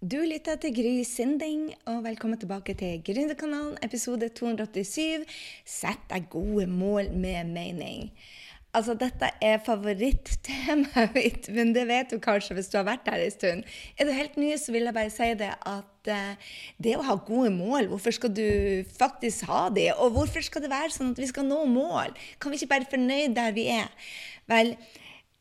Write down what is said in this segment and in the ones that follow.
Du lytter til Gry Sinding, og velkommen tilbake til Gründerkanalen, episode 287. Sett deg gode mål med mening. Altså, dette er favorittemaet mitt, men det vet du kanskje hvis du har vært her en stund. Er du helt ny, så vil jeg bare si det at uh, det å ha gode mål, hvorfor skal du faktisk ha det? Og hvorfor skal det være sånn at vi skal nå mål? Kan vi ikke bare fornøyd der vi er? Vel,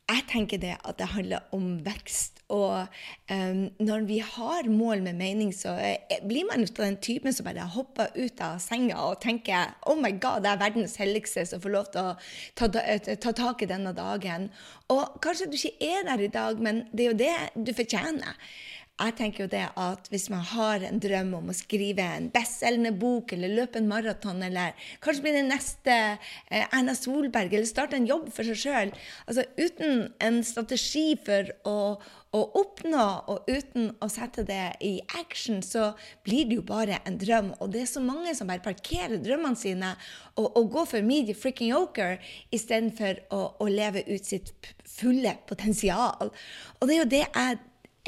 jeg tenker det at det handler om vekst. Og um, når vi har mål med mening, så uh, blir man av den typen som bare hopper ut av senga og tenker Oh my God, det er verdens helligste som får lov til å ta, ta, tak i denne dagen. Og kanskje du ikke er der i dag, men det er jo det du fortjener jeg tenker jo det at hvis man har en drøm om å skrive en bestselgende bok eller løpe en maraton, eller kanskje bli den neste eh, Erna Solberg, eller starte en jobb for seg sjøl altså, Uten en strategi for å, å, oppnå, og uten å sette det i action, så blir det jo bare en drøm. Og det er så mange som bare parkerer drømmene sine og, og går for media freaking yoker istedenfor å, å leve ut sitt fulle potensial. Og det er jo det jeg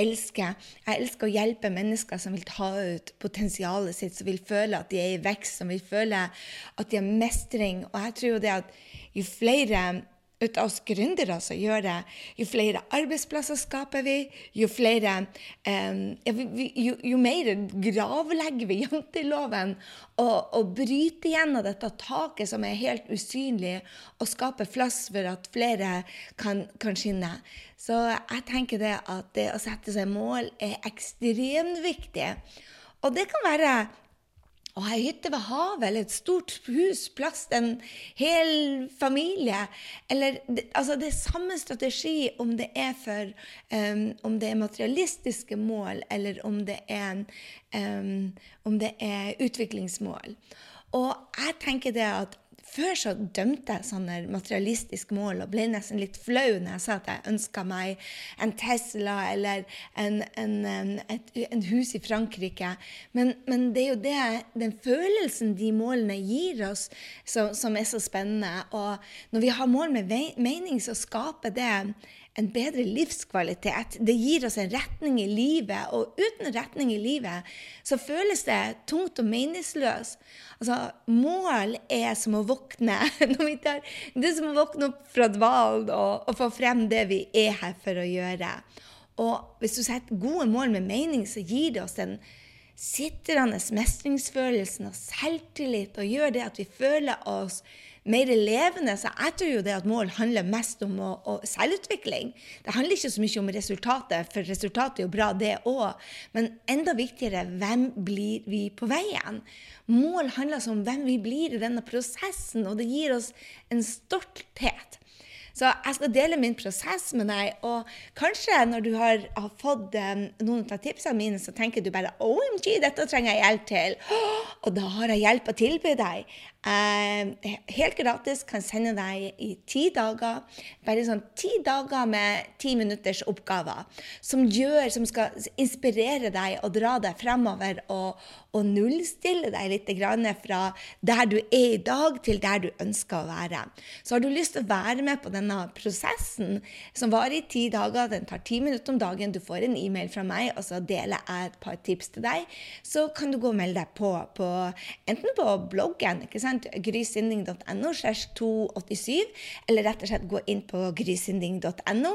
elsker. Jeg elsker å hjelpe mennesker som vil ta ut potensialet sitt, som vil føle at de er i vekst, som vil føle at de har mestring. Og jeg tror jo det at jo flere ut av oss gründere som gjør det. Jo flere arbeidsplasser skaper vi, jo flere um, jo, jo, mer gravlegger vi janteloven og, og bryter gjennom dette taket som er helt usynlig, og skaper plass for at flere kan, kan skinne. Så jeg tenker det at det å sette seg mål er ekstremt viktig. Og det kan være å ei hytte ved havet eller et stort hus, plass til en hel familie. Eller altså det er samme strategi om det er for um, om det er materialistiske mål, eller om det er, um, om det er utviklingsmål. Og jeg tenker det at før så dømte jeg sånne materialistiske mål og ble nesten litt flau når jeg sa at jeg ønska meg en Tesla eller en, en, en, et, en hus i Frankrike. Men, men, det er jo det, den følelsen de målene gir oss, som, som er så spennende. Og når vi har mål med mening, så skaper det en bedre livskvalitet. Det gir oss en retning i livet, og uten retning i livet så føles det tungt og meningsløst. Altså, mål er som å våkne Det er som å våkne opp fra dvalen og, og, få frem det vi er her for å gjøre. Og hvis du setter gode mål med mening, så gir det oss den sitrende mestringsfølelsen og selvtillit, og gjør det at vi føler oss mer levende. Så jeg tror jo det at mål handler mest om å, å selvutvikling. Det handler ikke så mye om resultatet, for resultatet er jo bra, det òg. Men enda viktigere hvem blir vi på veien? Mål handler om hvem vi blir i denne prosessen, og det gir oss en stolthet. Så jeg skal dele min prosess med deg. Og kanskje når du har, har fått um, noen av tipsene mine, så tenker du bare OMG, dette trenger jeg hjelp til. Og da har jeg hjelp å tilby deg. Uh, helt gratis kan sende deg i ti dager. Bare sånn ti dager med ti minutters oppgaver. Som gjør, som skal inspirere deg og dra deg fremover og, og nullstille deg litt fra der du er i dag, til der du ønsker å være. Så har du lyst til å være med på denne prosessen, som varer i ti dager, den tar ti minutter om dagen, du får en e-mail fra meg, og så deler jeg et par tips til deg, så kan du gå og melde deg på, på enten på bloggen, ikke sant? grysynding.no 287, eller rett og slett gå inn på grysynding.no.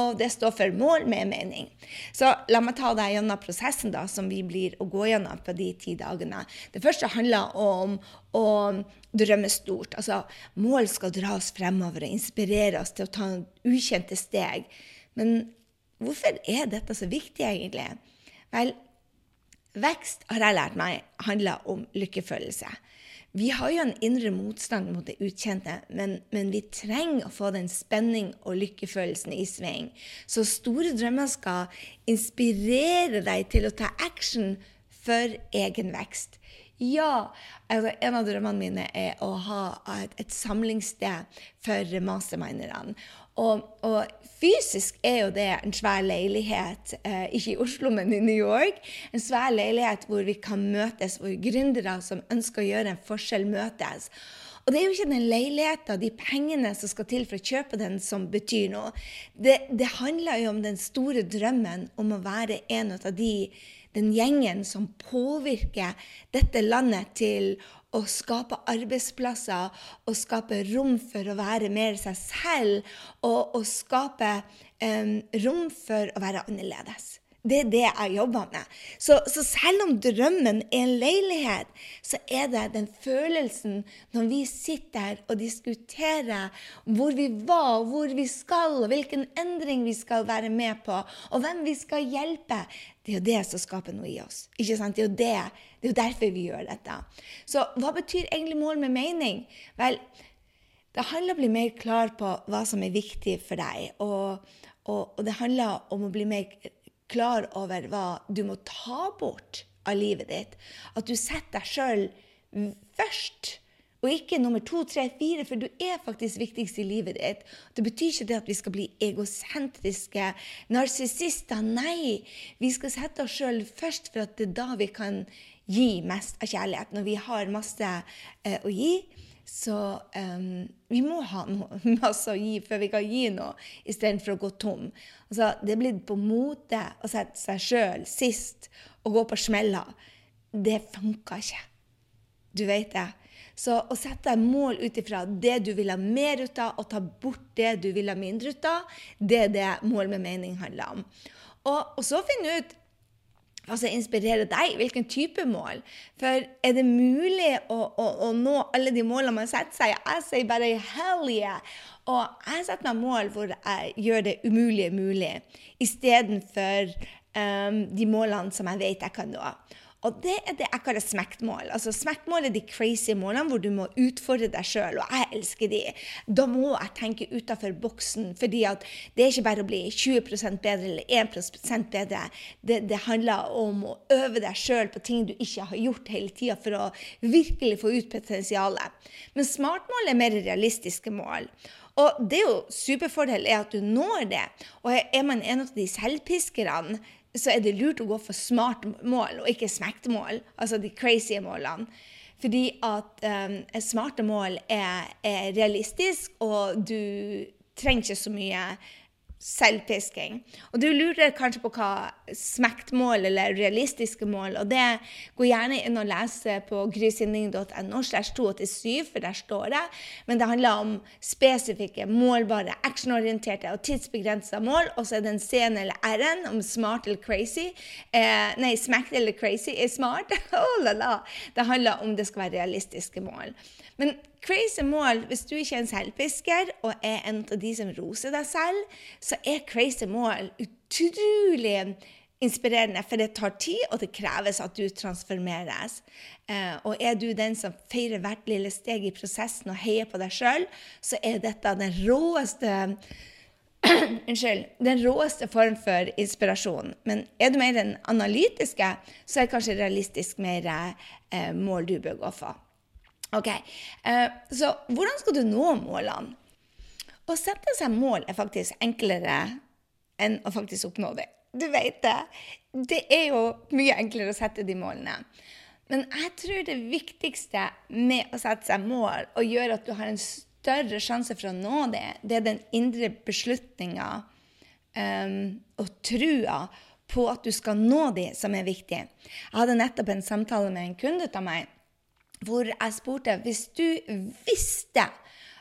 Og det står for mål med mening. Så la meg ta deg gjennom prosessen da, som vi blir å gå gjennom på de ti dagene. Det første handler om å drømme stort. Altså, mål skal dra oss fremover og inspirere oss til å ta ukjente steg. Men hvorfor er dette så viktig, egentlig? Vel, Vekst har jeg lært meg handler om lykkefølelse. Vi har jo en indre motstand mot det ukjente, men, men, vi trenger å få den spenning og lykkefølelsen i sving. Så store drømmer skal inspirere deg til å ta action for egen vekst. Ja, altså en av drømmene mine er å ha et, et samlingssted for masterminderne. Og, og, fysisk er jo det en svær leilighet, eh, ikke i Oslo, men i New York. En svær leilighet hvor vi kan møtes, hvor gründere som ønsker å gjøre en forskjell, møtes. Og det er jo ikke den leiligheten, de pengene som skal til for å kjøpe den, som betyr noe. Det, det handler jo om den store drømmen om å være en av de, den gjengen som påvirker dette landet til å skape arbeidsplasser og skape rom for å være mer seg selv og, og skape um, rom for å være annerledes. Det er det jeg jobber med. Så, så, selv om drømmen er en leilighet, så er det den følelsen når vi sitter og diskuterer hvor vi var, hvor vi skal, og hvilken endring vi skal være med på, og hvem vi skal hjelpe. Det er jo det som skaper noe i oss. Ikke sant? Det er jo det. Det er derfor vi gjør dette. Så hva betyr egentlig mål med mening? Vel, det handler om å bli mer klar på hva som er viktig for deg. Og, og, og det handler om å bli mer klar over hva du må ta bort av livet ditt. At du setter deg sjøl først, og ikke nummer to, tre, fire, for du er faktisk viktigst i livet ditt. Det betyr ikke det at vi skal bli egosentriske narsissister. Nei, vi skal sette oss sjøl først, for at det er da vi kan gi mest av kjærlighet. Når vi har masse eh, å gi, så um, vi må ha noe, masse å gi før vi kan gi noe, istedenfor å gå tom. Altså, det er blitt på mote å sette seg sjøl sist og gå på smella. Det funka ikke. Du vet det. Så å sette deg mål ut ifra det du vil ha mer ut av, og ta bort det du vil ha mindre ut av, det er det mål med mening handler om. Og, og så finne ut altså inspirere deg? Hvilken type mål? For er det mulig å, å, å nå alle de målene man setter seg? Jeg sier bare hell yeah! Og jeg setter meg mål hvor jeg gjør det umulige mulig, istedenfor um, de målene som jeg vet jeg kan nå. Og det er det jeg kaller smektmål. Altså Smektmål er de crazy målene hvor du må utfordre deg sjøl, og jeg elsker de. Da må jeg tenke utafor boksen, fordi det er ikke bare å bli 20% bedre eller 1% bedre. Det, det handler om å øve deg sjøl på ting du ikke har gjort hele tida, for å virkelig få ut potensialet. Men smartmål er mer realistiske mål. Og det er jo superfordel er at du når det. Og er man en av de selvpiskerne så er det lurt å gå for smart mål og ikke smektmål, altså de crazy målene. Fordi at um, smarte mål er, er realistisk, og du trenger ikke så mye selvpisking. Og du lurer kanskje på hva smektmål eller realistiske mål og det går gjerne inn og lese på grysynding.no slash 287, for der står det. Men det handler om spesifikke, målbare, actionorienterte og tidsbegrensa mål. Og så er det en C-en eller R-en om smart eller crazy. Eh, nei, smekt eller crazy er smart. oh, la, la. Det handler om det skal være realistiske mål. Men crazy mål, hvis du ikke er en selvfisker og er en av de som roser deg selv, så er crazy mål utrolig inspirerende, for det tar tid, og det kreves at du transformeres. Eh, og er du den som feirer hvert lille steg i prosessen og heier på deg sjøl, så er dette den råeste Unnskyld. Den råeste form for inspirasjon. Men er du mer den analytiske, så er kanskje realistisk mer eh, mål du bør gå for. Ok, uh, Så hvordan skal du nå målene? Å sette seg mål er faktisk enklere enn å faktisk oppnå det. Du vet det. Det er jo mye enklere å sette de målene. Men jeg tror det viktigste med å sette seg mål og gjøre at du har en større sjanse for å nå det, det er den indre beslutninga um, og trua på at du skal nå de, som er viktig. Jeg hadde nettopp en samtale med en kunde av meg hvor jeg spurte hvis du visste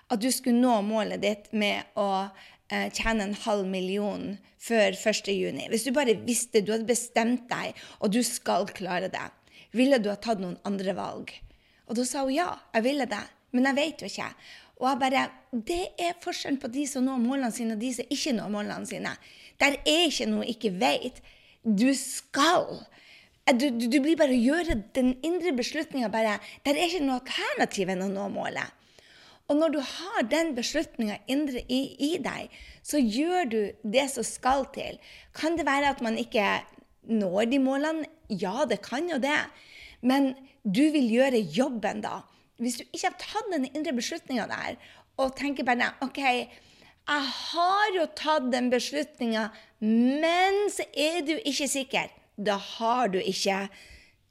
at du skulle nå målet ditt med å eh, tjene en halv million før 1.6. Hvis du bare visste, du hadde bestemt deg, og du skal klare det, ville du ha tatt noen andre valg? Og da sa hun ja, jeg ville det, men jeg vet jo ikke. Og jeg bare, Det er forskjellen på de som når målene sine, og de som ikke når målene sine. Der er ikke noe ikke vet. Du skal. Du, du, du, blir bare å gjøre den indre beslutninga bare Det er ikke noe alternativ enn å nå målet. Og når du har den beslutninga indre i, i, deg, så gjør du det som skal til. Kan det være at man ikke når de målene? Ja, det kan jo det. Men du vil gjøre jobben da. Hvis du ikke har tatt den indre beslutninga der, og tenker bare OK, jeg har jo tatt den beslutninga, men så er du ikke sikker da har du ikke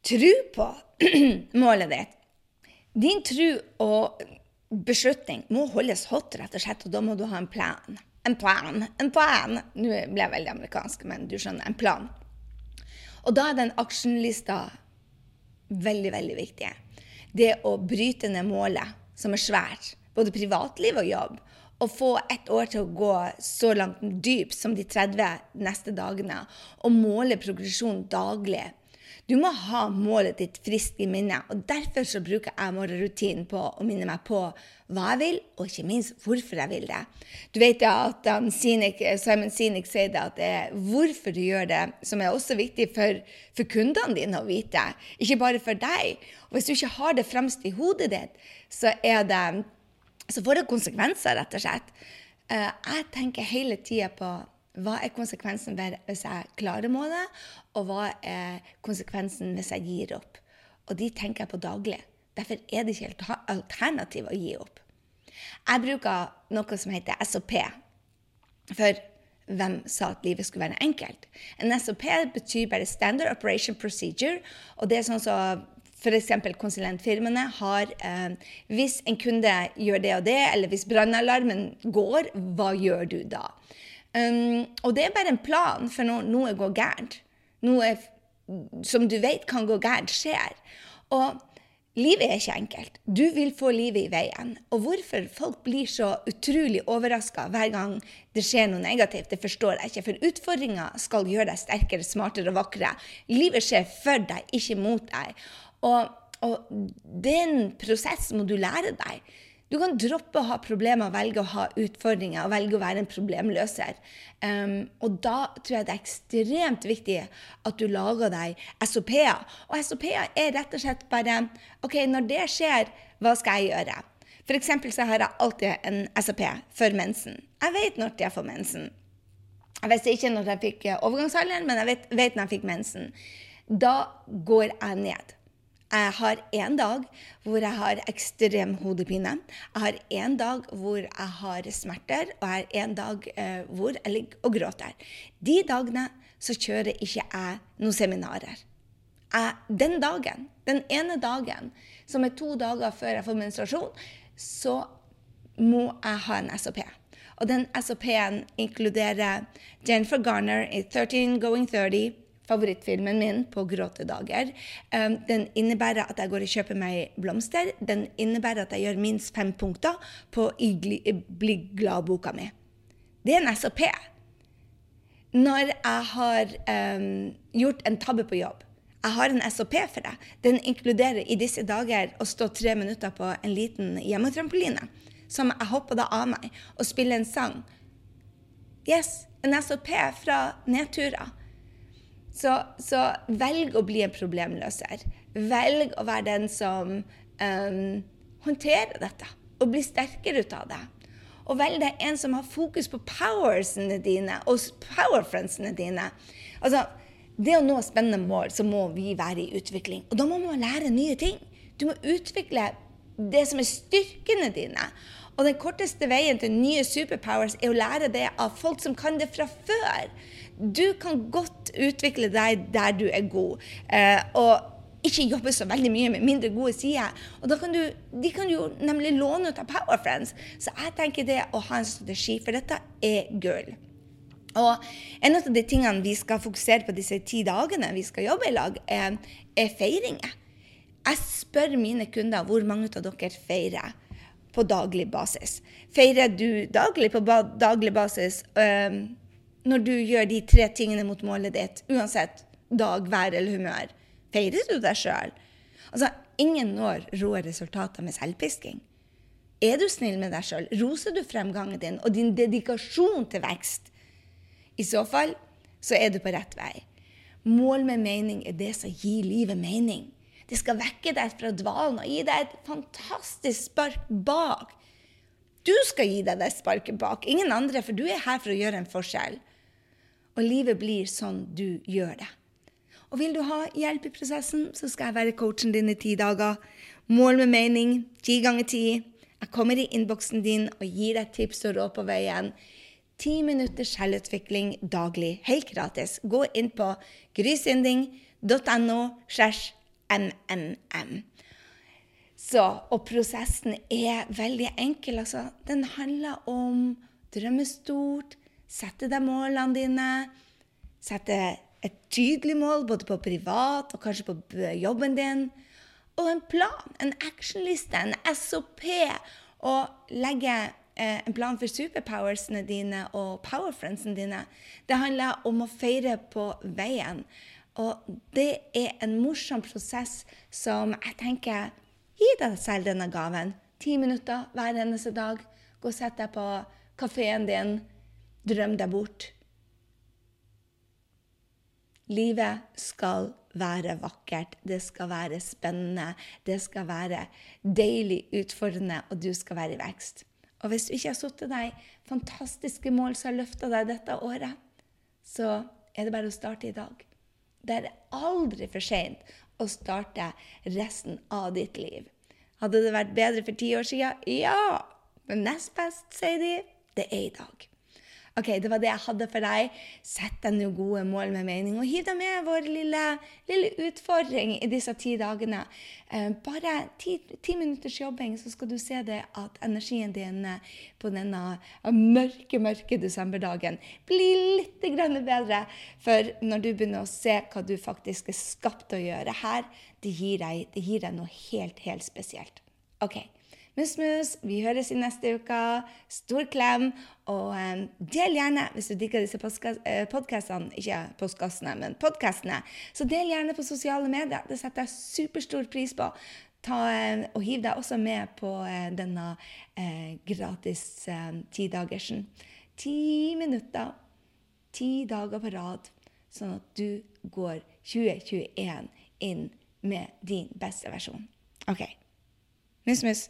tro på målet ditt. Din tro og beslutning må holdes hot, rett og slett, og da må du ha en plan. En plan. En plan. Nå ble jeg veldig amerikansk, men du skjønner. En plan. Og da er den actionlista veldig, veldig viktig. Det å bryte ned målet, som er svært, både privatliv og jobb, og få ett år til å gå så langt dypt som de 30 neste dagene, og måle progresjon daglig du må ha målet ditt friskt i minnet, og derfor så bruker jeg morgenrutinen på å minne meg på hva jeg vil, og ikke minst hvorfor jeg vil det. Du vet at Simon Sinek sier det at det er hvorfor du gjør det, som er også viktig for, for kundene dine å vite, ikke bare for deg. Og hvis du ikke har det fremst i hodet ditt, så, er det, så får det konsekvenser, rett og slett. Uh, jeg tenker hele tida på hva er konsekvensen hvis jeg klarer målet, og hva er konsekvensen hvis jeg gir opp? Og de tenker jeg på daglig. Derfor er det ikke helt alternativ å gi opp. Jeg bruker noe som heter SOP. For hvem sa at livet skulle være enkelt? En SOP betyr bare Standard Operation Procedure. Og det er sånn som f.eks. konsulentfirmaene har eh, Hvis en kunde gjør det og det, eller hvis brannalarmen går, hva gjør du da? Um, og det er bare en plan for når noe går gærent. Noe som du vet kan gå gærent, skjer. Og livet er ikke enkelt. Du vil få livet i veien. Og hvorfor folk blir så utrolig overraska hver gang det skjer noe negativt, det forstår jeg ikke. For utfordringer skal gjøre deg sterkere, smartere og vakrere. Livet skjer for deg, ikke mot deg. Og, og den prosessen må du lære deg. Du kan droppe å ha problemer og velge å ha utfordringer og velge å være en problemløser. Um, og da tror jeg det er ekstremt viktig at du lager deg SOP-er. Og SOP-er er rett og slett bare OK, når det skjer, hva skal jeg gjøre? F.eks. så har jeg alltid en SOP for mensen. Jeg vet når jeg får mensen. Jeg visste ikke når jeg fikk overgangsalderen, men jeg vet, vet når jeg fikk mensen. Da går jeg ned. Jeg har en dag hvor jeg har ekstrem hodepine. Jeg har en dag hvor jeg har smerter, og jeg har en dag eh, hvor jeg ligger og gråter. De dagene så kjører ikke jeg noen seminarer. Jeg, den dagen, den ene dagen, som er to dager før jeg får menstruasjon, så må jeg ha en SOP. Og den SOP-en inkluderer Jennifer Garner i 13 Going 30 favorittfilmen min på gråtedager. Um, den innebærer at jeg går og kjøper meg blomster. Den innebærer at jeg gjør minst fem punkter på Bli glad-boka mi. Det er en SOP. Når jeg har um, gjort en tabbe på jobb, jeg har en SOP for det. Den inkluderer i disse dager å stå tre minutter på en liten hjemmetrampoline som jeg hopper da av meg, og spiller en sang. Yes, en SOP fra nedturer. Så, så, velg å bli en problemløser. Velg å være den som um, håndterer dette og blir sterkere ut av det. Og velg deg en som har fokus på powersene dine og powerfriendsene dine. Altså, det å nå spennende mål, så må vi være i utvikling. Og da må man lære nye ting. Du må utvikle det som er styrkene dine. Og den korteste veien til nye superpowers er å lære det av folk som kan det fra før. Du kan godt utvikle deg der du er god, eh, og ikke jobbe så veldig mye med mindre gode sider. Og kan du, De kan jo nemlig låne ut av Power Friends. Så jeg tenker det å ha en strategi, for dette er gull. Og en av de tingene vi skal fokusere på disse ti dagene vi skal jobbe i lag, er, er feiringer. Jeg spør mine kunder hvor mange av dere feirer på daglig basis. Feirer du daglig på daglig basis? Um, når du gjør de tre tingene mot målet ditt, uansett dag, vær eller humør? Feirer du deg sjøl? Altså, ingen når rå resultater med selvpisking. Er du snill med deg sjøl? Roser du fremgangen din og din dedikasjon til vekst? I så fall så er du på rett vei. Mål med mening er det som gir livet mening. Det skal vekke deg fra dvalen og gi deg et fantastisk spark bak. Du skal gi deg det sparket bak, ingen andre, for du er her for å gjøre en forskjell. Og livet blir sånn du gjør det. Og vil du ha hjelp i prosessen, så skal jeg være coachen din i ti dager. Mål med mening, ti ganger ti. Jeg kommer i innboksen din og gir deg tips og råd på veien. Ti minutter selvutvikling daglig, helt gratis. Gå inn på grysynding.no. mmm. Så, og prosessen er veldig enkel. Altså. Den handler om drømme stort, sette deg målene dine, sette et tydelig mål både på privat og kanskje på jobben din, og en plan, en actionliste, en SOP, og legge eh, en plan for superpowersene dine og powerfriendsene dine. Det handler om å feire på veien. Og det er en morsom prosess som jeg tenker Gi deg selv denne gaven. Ti minutter hver eneste dag. Gå og sett deg på kafeen din. Drøm deg bort. Livet skal være vakkert, det skal være spennende, det skal være deilig utfordrende, og du skal være i vekst. Og hvis du ikke har satt deg fantastiske mål som har løfta deg dette året, så er det bare å starte i dag. Det er aldri for seint å starte resten av ditt liv. Hadde det vært bedre for ti år siden? Ja! Men nest best, sier de, det er i dag. Ok, Det var det jeg hadde for deg. Sett deg noen gode mål med mening, og hiv deg med vår lille, lille, utfordring i disse ti dagene. Eh, bare ti, ti, minutters jobbing, så skal du se det at energien din på denne mørke, mørke desemberdagen blir litt bedre. For når du begynner å se hva du faktisk er skapt til å gjøre her, det gir deg, det gir deg noe helt, helt spesielt. OK. Mus-mus, vi høres i neste uke. Stor klem. Og um, del gjerne, hvis du digger disse eh, podkastene, ikke postkassene, men podkastene, så del gjerne på sosiale medier. Det setter jeg superstor pris på. Ta, og hiv deg også med på uh, denne uh, gratis tidagersen. Ti minutter, ti dager på rad, sånn at du går 2021 inn med din beste versjon. OK. Mus-mus.